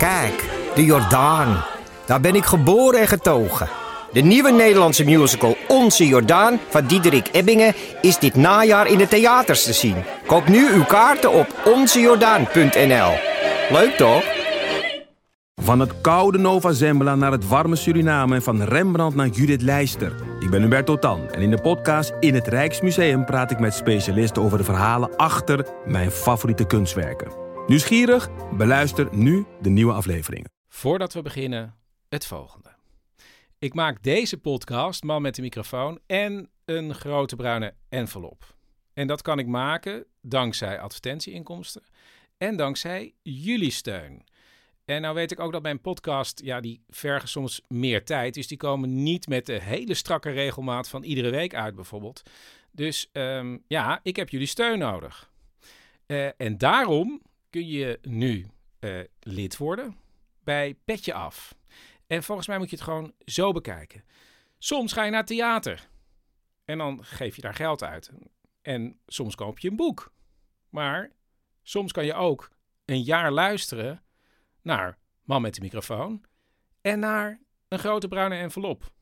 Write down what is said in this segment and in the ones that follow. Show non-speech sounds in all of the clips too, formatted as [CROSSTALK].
Kijk, de Jordaan. Daar ben ik geboren en getogen. De nieuwe Nederlandse musical Onze Jordaan van Diederik Ebbingen is dit najaar in de theaters te zien. Koop nu uw kaarten op onzejordaan.nl. Leuk toch? Van het koude Nova Zembla naar het warme Suriname en van Rembrandt naar Judith Leister. Ik ben Hubert Totan en in de podcast In het Rijksmuseum praat ik met specialisten over de verhalen achter mijn favoriete kunstwerken. Nieuwsgierig? Beluister nu de nieuwe afleveringen. Voordat we beginnen, het volgende. Ik maak deze podcast, Man met de microfoon, en een grote bruine envelop. En dat kan ik maken dankzij advertentieinkomsten en dankzij jullie steun. En nou weet ik ook dat mijn podcast, ja, die vergen soms meer tijd. Dus die komen niet met de hele strakke regelmaat van iedere week uit, bijvoorbeeld. Dus ehm, ja, ik heb jullie steun nodig. Eh, en daarom kun je nu eh, lid worden bij Petje Af. En volgens mij moet je het gewoon zo bekijken. Soms ga je naar theater en dan geef je daar geld uit. En soms koop je een boek. Maar soms kan je ook een jaar luisteren naar Man met de microfoon en naar een grote bruine envelop.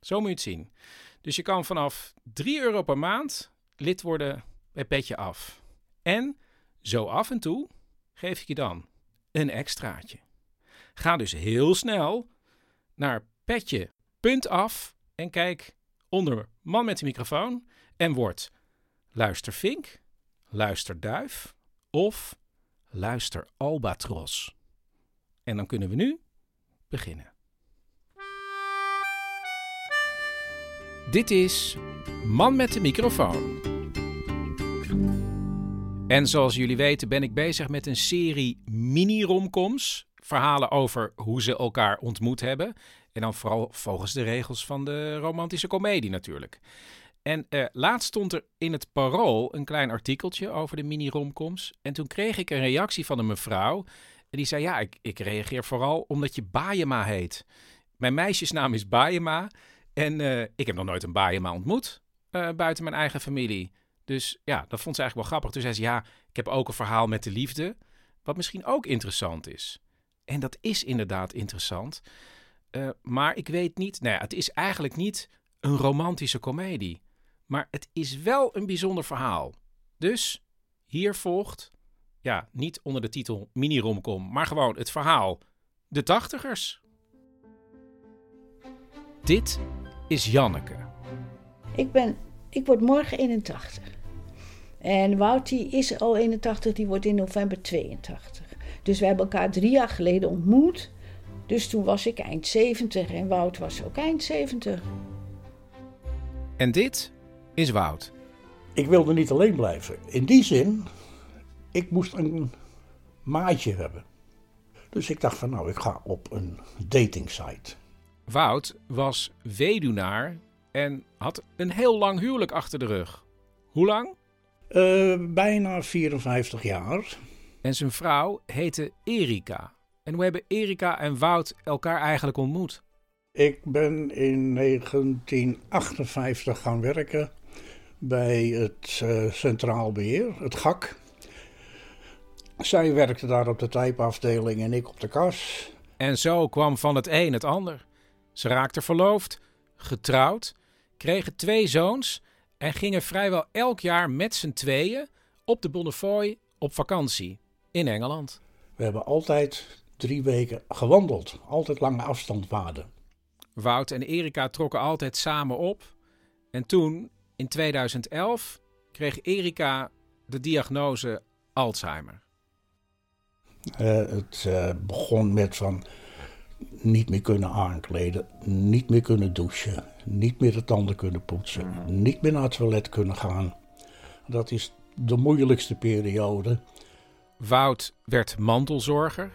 Zo moet je het zien. Dus je kan vanaf 3 euro per maand lid worden bij Petje Af. En zo af en toe geef ik je dan een extraatje. Ga dus heel snel naar petje.af en kijk onder Man met de microfoon en word luistervink, luisterduif of luister albatros. En dan kunnen we nu beginnen. Dit is Man met de microfoon. En zoals jullie weten ben ik bezig met een serie mini-romcoms. Verhalen over hoe ze elkaar ontmoet hebben. En dan vooral volgens de regels van de romantische komedie natuurlijk. En eh, laatst stond er in het Parool een klein artikeltje over de mini-romcoms. En toen kreeg ik een reactie van een mevrouw. En die zei, ja, ik, ik reageer vooral omdat je Baayema heet. Mijn meisjesnaam is Baayema. En eh, ik heb nog nooit een Baayema ontmoet, uh, buiten mijn eigen familie. Dus ja, dat vond ze eigenlijk wel grappig. Toen zei ze, ja, ik heb ook een verhaal met de liefde. Wat misschien ook interessant is. En dat is inderdaad interessant. Uh, maar ik weet niet, nou ja, het is eigenlijk niet een romantische komedie. Maar het is wel een bijzonder verhaal. Dus hier volgt, ja, niet onder de titel mini-romcom, maar gewoon het verhaal De Tachtigers. Dit is Janneke. Ik ben, ik word morgen 81. En Wout die is al 81, die wordt in november 82. Dus we hebben elkaar drie jaar geleden ontmoet. Dus toen was ik eind 70 en Wout was ook eind 70. En dit is Wout. Ik wilde niet alleen blijven. In die zin, ik moest een maatje hebben. Dus ik dacht van nou, ik ga op een dating site. Wout was weduwnaar en had een heel lang huwelijk achter de rug. Hoe lang? Uh, bijna 54 jaar. En zijn vrouw heette Erika. En hoe hebben Erika en Wout elkaar eigenlijk ontmoet? Ik ben in 1958 gaan werken bij het uh, Centraal Beheer, het GAK. Zij werkte daar op de typeafdeling en ik op de kas. En zo kwam van het een het ander. Ze raakten verloofd, getrouwd, kregen twee zoons en gingen vrijwel elk jaar met z'n tweeën op de Bonnefoy op vakantie in Engeland. We hebben altijd drie weken gewandeld, altijd lange afstandwaarden. Wout en Erika trokken altijd samen op. En toen, in 2011, kreeg Erika de diagnose Alzheimer. Uh, het uh, begon met van niet meer kunnen aankleden, niet meer kunnen douchen, niet meer de tanden kunnen poetsen, niet meer naar het toilet kunnen gaan. Dat is de moeilijkste periode. Wout werd mantelzorger.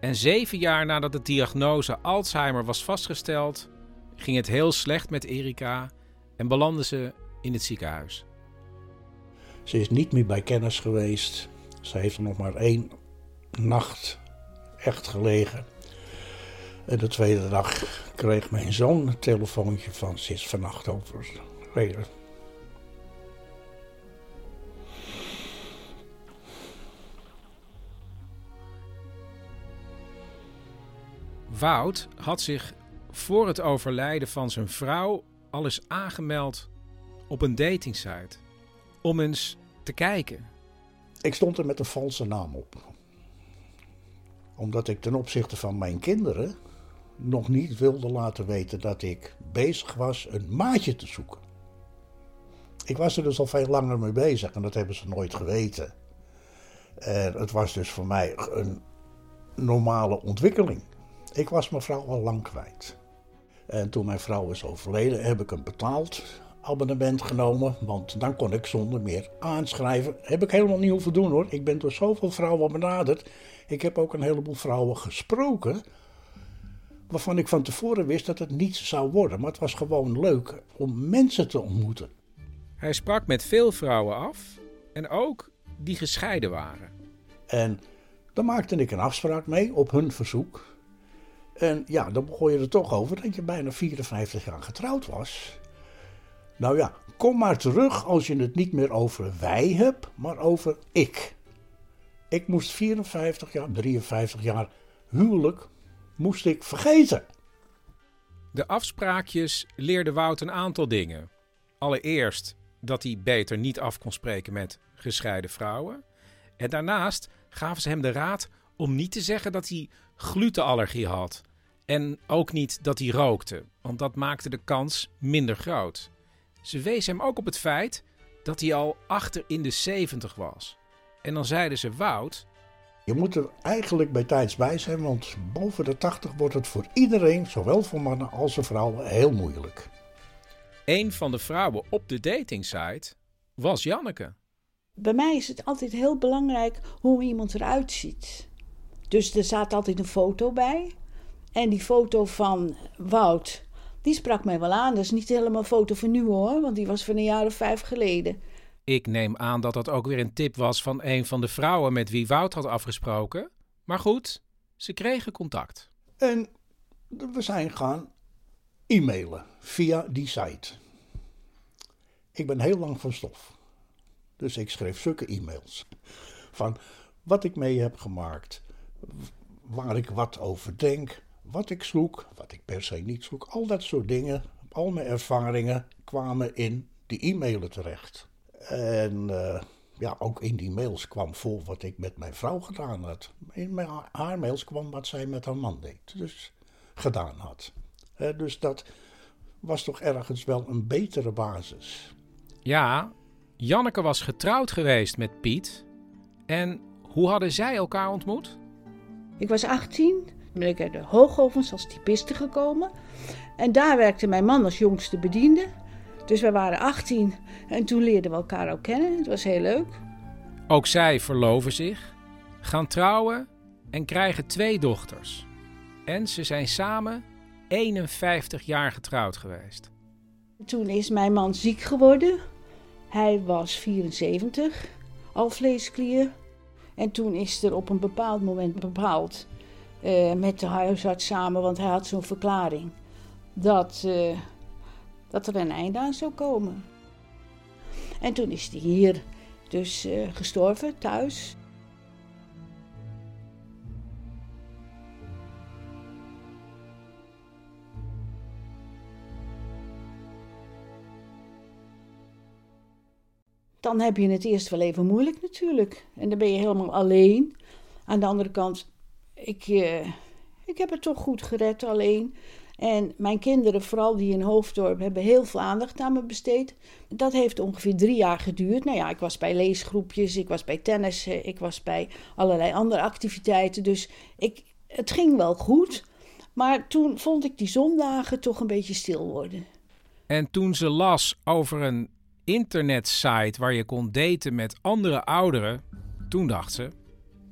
En zeven jaar nadat de diagnose Alzheimer was vastgesteld, ging het heel slecht met Erika en belandde ze in het ziekenhuis. Ze is niet meer bij kennis geweest. Ze heeft er nog maar één nacht echt gelegen. En de tweede dag kreeg mijn zoon een telefoontje van ze is vannacht overleden. Wout had zich voor het overlijden van zijn vrouw al eens aangemeld op een datingsite. Om eens te kijken. Ik stond er met een valse naam op. Omdat ik ten opzichte van mijn kinderen nog niet wilde laten weten dat ik bezig was een maatje te zoeken. Ik was er dus al veel langer mee bezig en dat hebben ze nooit geweten. En het was dus voor mij een normale ontwikkeling. Ik was mijn vrouw al lang kwijt. En toen mijn vrouw is overleden, heb ik een betaald abonnement genomen. Want dan kon ik zonder meer aanschrijven. Heb ik helemaal niet hoeven doen hoor. Ik ben door zoveel vrouwen benaderd. Ik heb ook een heleboel vrouwen gesproken. Waarvan ik van tevoren wist dat het niets zou worden. Maar het was gewoon leuk om mensen te ontmoeten. Hij sprak met veel vrouwen af en ook die gescheiden waren. En dan maakte ik een afspraak mee op hun verzoek. En ja, dan begon je er toch over dat je bijna 54 jaar getrouwd was. Nou ja, kom maar terug als je het niet meer over wij hebt, maar over ik. Ik moest 54 jaar, 53 jaar huwelijk, moest ik vergeten. De afspraakjes leerde Wout een aantal dingen. Allereerst dat hij beter niet af kon spreken met gescheiden vrouwen. En daarnaast gaven ze hem de raad om niet te zeggen dat hij glutenallergie had. En ook niet dat hij rookte, want dat maakte de kans minder groot. Ze wees hem ook op het feit dat hij al achter in de 70 was. En dan zeiden ze: Wout. Je moet er eigenlijk bij tijds bij zijn, want boven de 80 wordt het voor iedereen, zowel voor mannen als voor vrouwen, heel moeilijk. Een van de vrouwen op de datingsite was Janneke. Bij mij is het altijd heel belangrijk hoe iemand eruit ziet. Dus er staat altijd een foto bij. En die foto van Wout, die sprak mij wel aan. Dat is niet helemaal een foto van nu hoor, want die was van een jaar of vijf geleden. Ik neem aan dat dat ook weer een tip was van een van de vrouwen met wie Wout had afgesproken. Maar goed, ze kregen contact. En we zijn gaan e-mailen via die site. Ik ben heel lang van stof. Dus ik schreef zulke e-mails. Van wat ik mee heb gemaakt, waar ik wat over denk, wat ik zoek, wat ik per se niet zoek. Al dat soort dingen, al mijn ervaringen kwamen in die e-mailen terecht. En uh, ja, ook in die mails kwam voor wat ik met mijn vrouw gedaan had. In mijn, haar mails kwam wat zij met haar man deed. Dus gedaan had. Uh, dus dat was toch ergens wel een betere basis. Ja, Janneke was getrouwd geweest met Piet. En hoe hadden zij elkaar ontmoet? Ik was 18, ben ik uit de Hoogovens als typiste gekomen. En daar werkte mijn man als jongste bediende. Dus we waren 18 en toen leerden we elkaar ook kennen. Het was heel leuk. Ook zij verloven zich, gaan trouwen en krijgen twee dochters. En ze zijn samen 51 jaar getrouwd geweest. Toen is mijn man ziek geworden. Hij was 74, alvleesklier. En toen is er op een bepaald moment bepaald, uh, met de huisarts samen, want hij had zo'n verklaring, dat, uh, dat er een einde aan zou komen. En toen is hij hier dus uh, gestorven, thuis. dan heb je het eerst wel even moeilijk natuurlijk. En dan ben je helemaal alleen. Aan de andere kant, ik, uh, ik heb het toch goed gered alleen. En mijn kinderen, vooral die in Hoofddorp, hebben heel veel aandacht aan me besteed. Dat heeft ongeveer drie jaar geduurd. Nou ja, ik was bij leesgroepjes, ik was bij tennis, ik was bij allerlei andere activiteiten. Dus ik, het ging wel goed. Maar toen vond ik die zondagen toch een beetje stil worden. En toen ze las over een internetsite waar je kon daten met andere ouderen, toen dacht ze: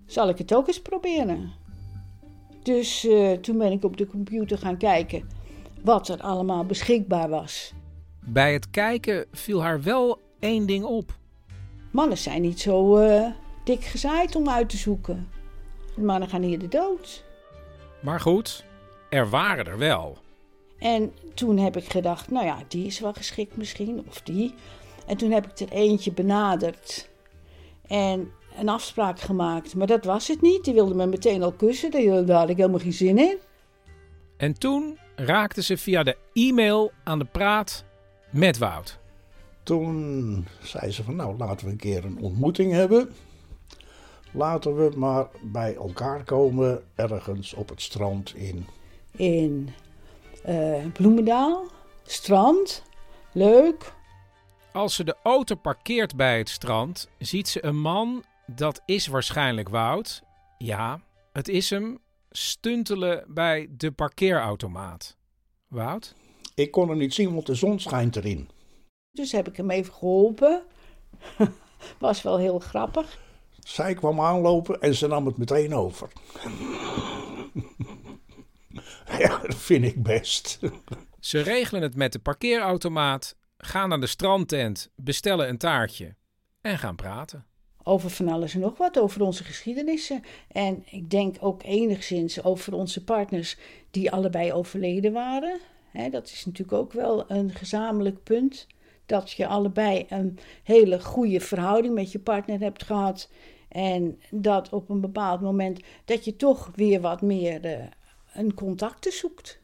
Zal ik het ook eens proberen? Dus uh, toen ben ik op de computer gaan kijken wat er allemaal beschikbaar was. Bij het kijken viel haar wel één ding op. Mannen zijn niet zo uh, dik gezaaid om uit te zoeken. Mannen gaan hier de dood. Maar goed, er waren er wel. En toen heb ik gedacht, nou ja, die is wel geschikt misschien, of die. En toen heb ik er eentje benaderd en een afspraak gemaakt. Maar dat was het niet. Die wilde me meteen al kussen. Daar had ik helemaal geen zin in. En toen raakten ze via de e-mail aan de praat met Wout. Toen zei ze van nou laten we een keer een ontmoeting hebben. Laten we maar bij elkaar komen ergens op het strand in. In eh, Bloemendaal, strand, leuk. Als ze de auto parkeert bij het strand, ziet ze een man, dat is waarschijnlijk Wout. Ja, het is hem, stuntelen bij de parkeerautomaat. Wout? Ik kon er niet zien, want de zon schijnt erin. Dus heb ik hem even geholpen. [LAUGHS] Was wel heel grappig. Zij kwam aanlopen en ze nam het meteen over. [LAUGHS] ja, dat vind ik best. Ze regelen het met de parkeerautomaat, gaan naar de strandtent, bestellen een taartje en gaan praten. Over van alles en nog wat, over onze geschiedenissen. En ik denk ook enigszins over onze partners die allebei overleden waren. Hè, dat is natuurlijk ook wel een gezamenlijk punt. Dat je allebei een hele goede verhouding met je partner hebt gehad. En dat op een bepaald moment dat je toch weer wat meer uh, een contacten zoekt.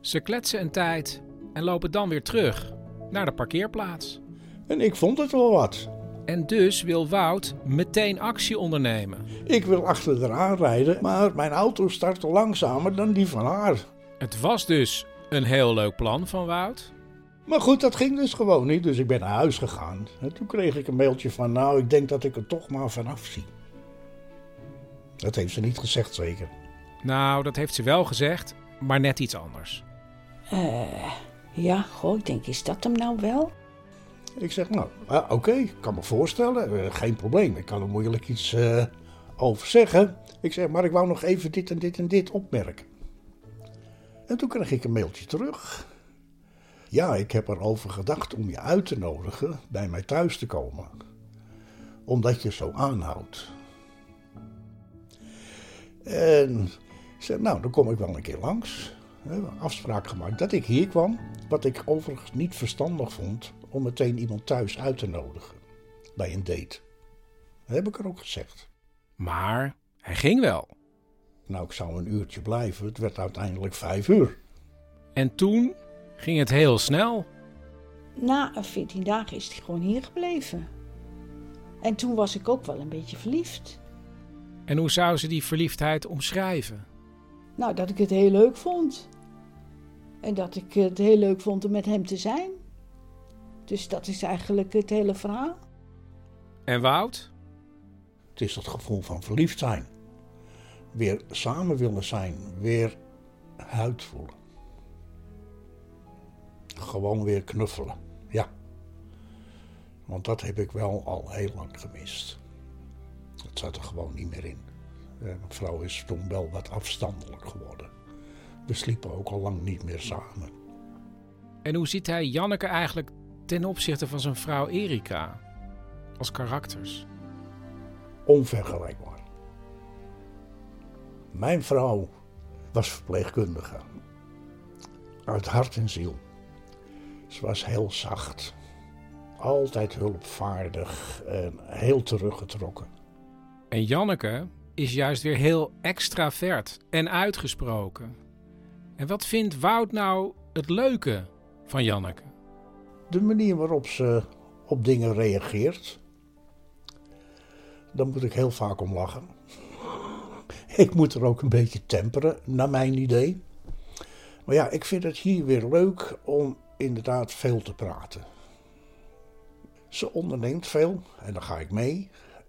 Ze kletsen een tijd en lopen dan weer terug naar de parkeerplaats. En ik vond het wel wat. En dus wil Wout meteen actie ondernemen. Ik wil achter haar aanrijden, maar mijn auto startte langzamer dan die van haar. Het was dus een heel leuk plan van Wout. Maar goed, dat ging dus gewoon niet, dus ik ben naar huis gegaan. En toen kreeg ik een mailtje van, nou, ik denk dat ik er toch maar vanaf zie. Dat heeft ze niet gezegd, zeker. Nou, dat heeft ze wel gezegd, maar net iets anders. Uh, ja, goh, ik denk, is dat hem nou wel? Ik zeg, nou, oké, ik kan me voorstellen, uh, geen probleem. Ik kan er moeilijk iets over zeggen. Ik zeg, maar ik wou nog even dit en dit en dit opmerken. En toen kreeg ik een mailtje terug. Ja, ik heb erover gedacht om je uit te nodigen bij mij thuis te komen. Omdat je zo aanhoudt. En ik zei, nou, dan kom ik wel een keer langs. Afspraak gemaakt dat ik hier kwam. Wat ik overigens niet verstandig vond om meteen iemand thuis uit te nodigen. Bij een date. Dat heb ik er ook gezegd. Maar hij ging wel. Nou, ik zou een uurtje blijven. Het werd uiteindelijk vijf uur. En toen ging het heel snel. Na 14 dagen is hij gewoon hier gebleven. En toen was ik ook wel een beetje verliefd. En hoe zou ze die verliefdheid omschrijven? Nou, dat ik het heel leuk vond. En dat ik het heel leuk vond om met hem te zijn. Dus dat is eigenlijk het hele verhaal. En Wout? Het is dat gevoel van verliefd zijn. Weer samen willen zijn. Weer huid voelen. Gewoon weer knuffelen. Ja. Want dat heb ik wel al heel lang gemist. Het zat er gewoon niet meer in. Mijn vrouw is toen wel wat afstandelijk geworden. We sliepen ook al lang niet meer samen. En hoe ziet hij Janneke eigenlijk ten opzichte van zijn vrouw Erika? Als karakters? Onvergelijkbaar. Mijn vrouw was verpleegkundige. Uit hart en ziel. Ze was heel zacht. Altijd hulpvaardig en heel teruggetrokken. En Janneke is juist weer heel extravert en uitgesproken. En wat vindt Wout nou het leuke van Janneke? De manier waarop ze op dingen reageert. Daar moet ik heel vaak om lachen. [LAUGHS] Ik moet er ook een beetje temperen, naar mijn idee. Maar ja, ik vind het hier weer leuk om inderdaad veel te praten. Ze onderneemt veel en dan ga ik mee.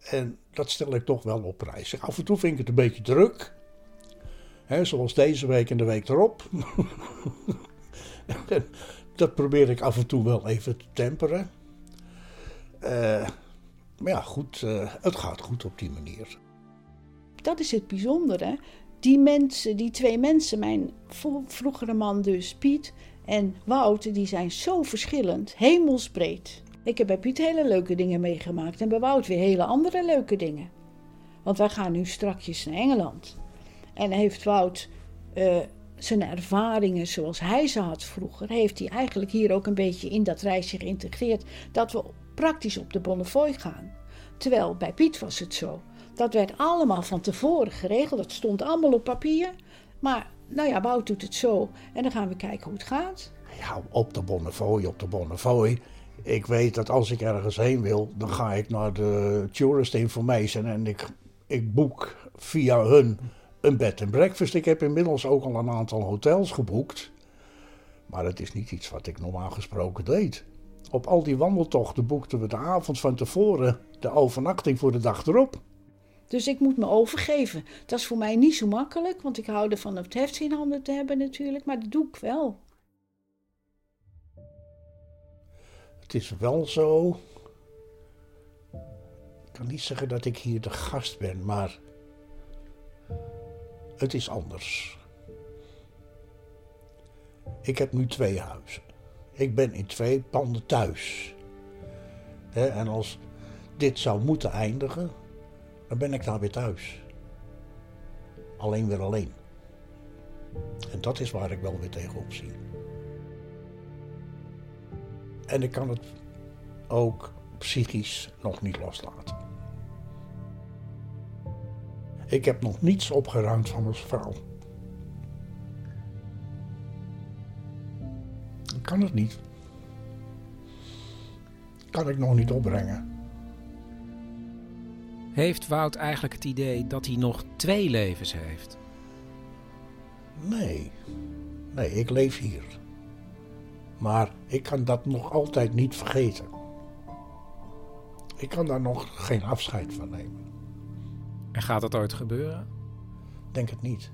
En dat stel ik toch wel op prijs. Af en toe vind ik het een beetje druk. Zoals deze week en de week erop. [LAUGHS] dat probeer ik af en toe wel even te temperen. Uh, maar ja, goed, uh, het gaat goed op die manier. Dat is het bijzondere. Die mensen, die twee mensen, mijn vroegere man dus, Piet en Wout, die zijn zo verschillend, hemelsbreed. Ik heb bij Piet hele leuke dingen meegemaakt en bij Wout weer hele andere leuke dingen. Want wij gaan nu strakjes naar Engeland. En heeft Wout uh, zijn ervaringen zoals hij ze had vroeger, heeft hij eigenlijk hier ook een beetje in dat reisje geïntegreerd. Dat we praktisch op de Bonnefoy gaan. Terwijl bij Piet was het zo. Dat werd allemaal van tevoren geregeld. Dat stond allemaal op papier. Maar nou ja, Wout doet het zo. En dan gaan we kijken hoe het gaat. Ja, op de Bonnefoy, op de Bonnefoy. Ik weet dat als ik ergens heen wil, dan ga ik naar de Tourist Information en ik, ik boek via hun een bed and breakfast. Ik heb inmiddels ook al een aantal hotels geboekt. Maar het is niet iets wat ik normaal gesproken deed. Op al die wandeltochten boekten we de avond van tevoren de overnachting voor de dag erop. Dus ik moet me overgeven. Dat is voor mij niet zo makkelijk, want ik hou ervan het heft in handen te hebben natuurlijk, maar dat doe ik wel. Het is wel zo. Ik kan niet zeggen dat ik hier de gast ben, maar het is anders. Ik heb nu twee huizen. Ik ben in twee panden thuis. en als dit zou moeten eindigen, dan ben ik daar weer thuis. Alleen weer alleen. En dat is waar ik wel weer tegenop zie. En ik kan het ook psychisch nog niet loslaten. Ik heb nog niets opgeruimd van mijn vrouw. Ik kan het niet. Kan ik nog niet opbrengen. Heeft Wout eigenlijk het idee dat hij nog twee levens heeft? Nee. Nee, ik leef hier. Maar ik kan dat nog altijd niet vergeten. Ik kan daar nog geen afscheid van nemen. En gaat dat ooit gebeuren? Denk het niet.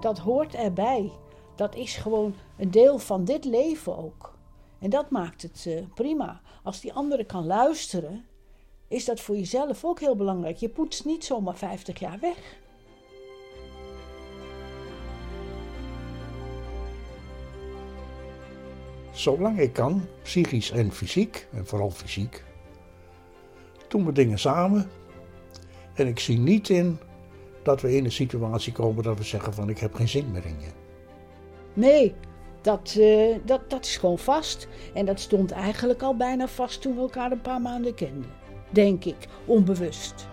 Dat hoort erbij. Dat is gewoon een deel van dit leven ook. En dat maakt het uh, prima. Als die andere kan luisteren, is dat voor jezelf ook heel belangrijk. Je poetst niet zomaar 50 jaar weg. Zolang ik kan, psychisch en fysiek, en vooral fysiek, doen we dingen samen. En ik zie niet in dat we in een situatie komen dat we zeggen van ik heb geen zin meer in je. Nee, dat, uh, dat, dat is gewoon vast. En dat stond eigenlijk al bijna vast toen we elkaar een paar maanden kenden. Denk ik, onbewust.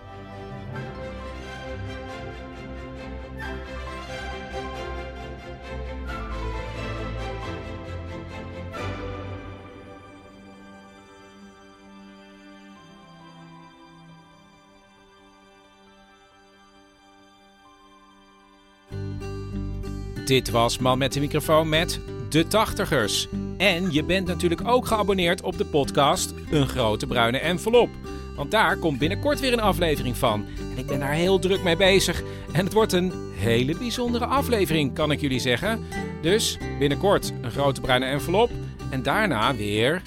Dit was Man met de microfoon met De Tachtigers. En je bent natuurlijk ook geabonneerd op de podcast Een Grote Bruine Envelop. Want daar komt binnenkort weer een aflevering van. En ik ben daar heel druk mee bezig. En het wordt een hele bijzondere aflevering, kan ik jullie zeggen. Dus binnenkort een grote bruine envelop. En daarna weer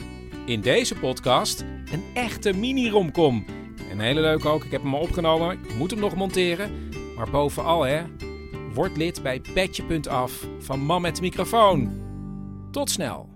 in deze podcast een echte mini-romcom. Een hele leuke ook. Ik heb hem al opgenomen. Ik moet hem nog monteren. Maar bovenal, hè, word lid bij petje.af van Man met de microfoon. Tot snel.